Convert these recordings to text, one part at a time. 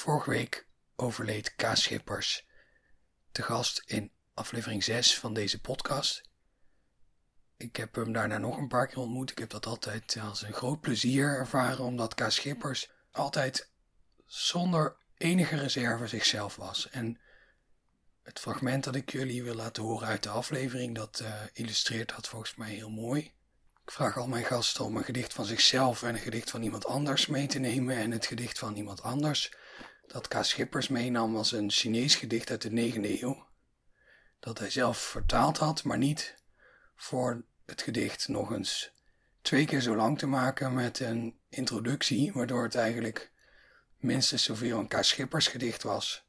Vorige week overleed Kaas Schippers, te gast in aflevering 6 van deze podcast. Ik heb hem daarna nog een paar keer ontmoet. Ik heb dat altijd als een groot plezier ervaren, omdat Kaas Schippers altijd zonder enige reserve zichzelf was. En het fragment dat ik jullie wil laten horen uit de aflevering, dat uh, illustreert dat volgens mij heel mooi. Ik vraag al mijn gasten om een gedicht van zichzelf en een gedicht van iemand anders mee te nemen. En het gedicht van iemand anders dat K. Schippers meenam was een Chinees gedicht uit de 9e eeuw. Dat hij zelf vertaald had, maar niet voor het gedicht nog eens twee keer zo lang te maken met een introductie, waardoor het eigenlijk minstens zoveel een K. Schippers gedicht was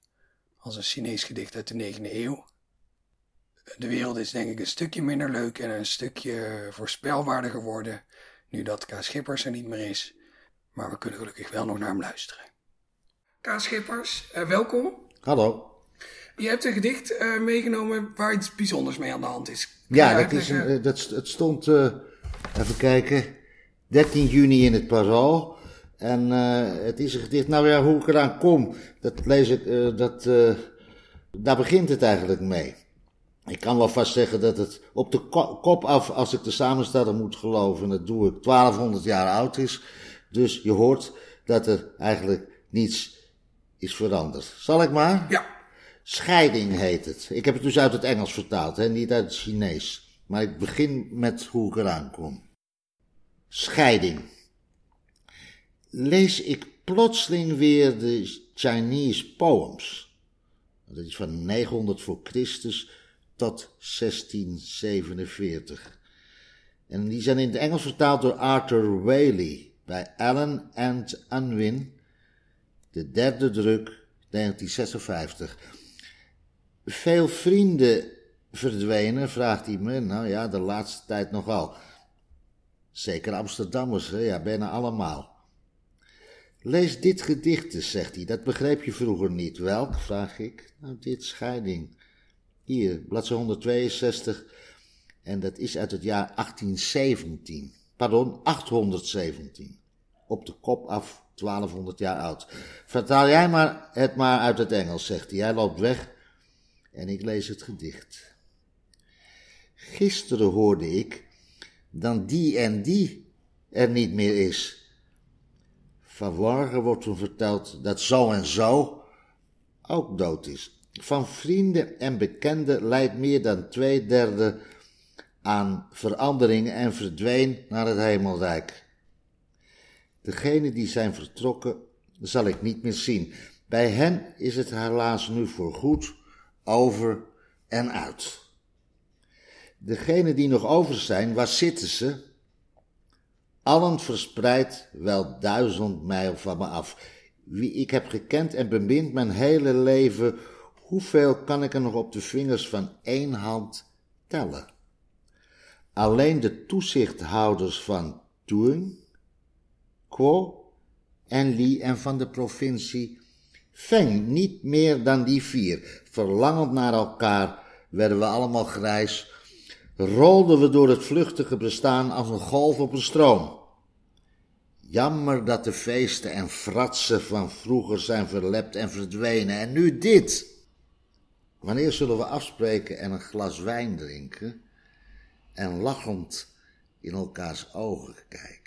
als een Chinees gedicht uit de 9e eeuw. De wereld is denk ik een stukje minder leuk en een stukje voorspelbaarder geworden nu dat K. Schippers er niet meer is, maar we kunnen gelukkig wel nog naar hem luisteren. K. Schippers, uh, welkom. Hallo. Je hebt een gedicht uh, meegenomen waar iets bijzonders mee aan de hand is. ja, dat is een, dat, het stond, even kijken, 13 juni in het Parool. En het is een gedicht, nou ja, hoe ik eraan kom, dat lees ik, dat, daar begint het eigenlijk mee. Ik kan wel vast zeggen dat het op de kop af, als ik de samensteller moet geloven, dat doe ik, 1200 jaar oud is. Dus je hoort dat er eigenlijk niets is veranderd. Zal ik maar? Ja. Scheiding heet het. Ik heb het dus uit het Engels vertaald, hè, niet uit het Chinees. Maar ik begin met hoe ik eraan kom. Scheiding. Lees ik plotseling weer de Chinese poems. Dat is van 900 voor Christus tot 1647. En die zijn in het Engels vertaald door Arthur Waley bij Allen and Unwin de derde druk, 1956. Veel vrienden verdwenen, vraagt hij me. Nou ja, de laatste tijd nogal. Zeker Amsterdammers, hè? ja, bijna allemaal. Lees dit gedicht eens, zegt hij. Dat begreep je vroeger niet. Welk, vraag ik. Nou, dit scheiding. Hier, bladzijde 162. En dat is uit het jaar 1817. Pardon, 817. Op de kop af 1200 jaar oud. Vertaal jij maar het maar uit het Engels, zegt hij. Hij loopt weg en ik lees het gedicht. Gisteren hoorde ik dat die en die er niet meer is. Vanmorgen wordt me verteld dat zo en zo ook dood is. Van vrienden en bekenden leidt meer dan twee derde aan veranderingen en verdween naar het hemelrijk. Degene die zijn vertrokken, zal ik niet meer zien. Bij hen is het helaas nu voorgoed over en uit. Degene die nog over zijn, waar zitten ze? Allen verspreid wel duizend mijl van me af. Wie ik heb gekend en bemind mijn hele leven, hoeveel kan ik er nog op de vingers van één hand tellen? Alleen de toezichthouders van Toen, Quo en Li en van de provincie Feng, niet meer dan die vier. Verlangend naar elkaar werden we allemaal grijs, rolden we door het vluchtige bestaan als een golf op een stroom. Jammer dat de feesten en fratsen van vroeger zijn verlept en verdwenen. En nu dit. Wanneer zullen we afspreken en een glas wijn drinken en lachend in elkaars ogen kijken?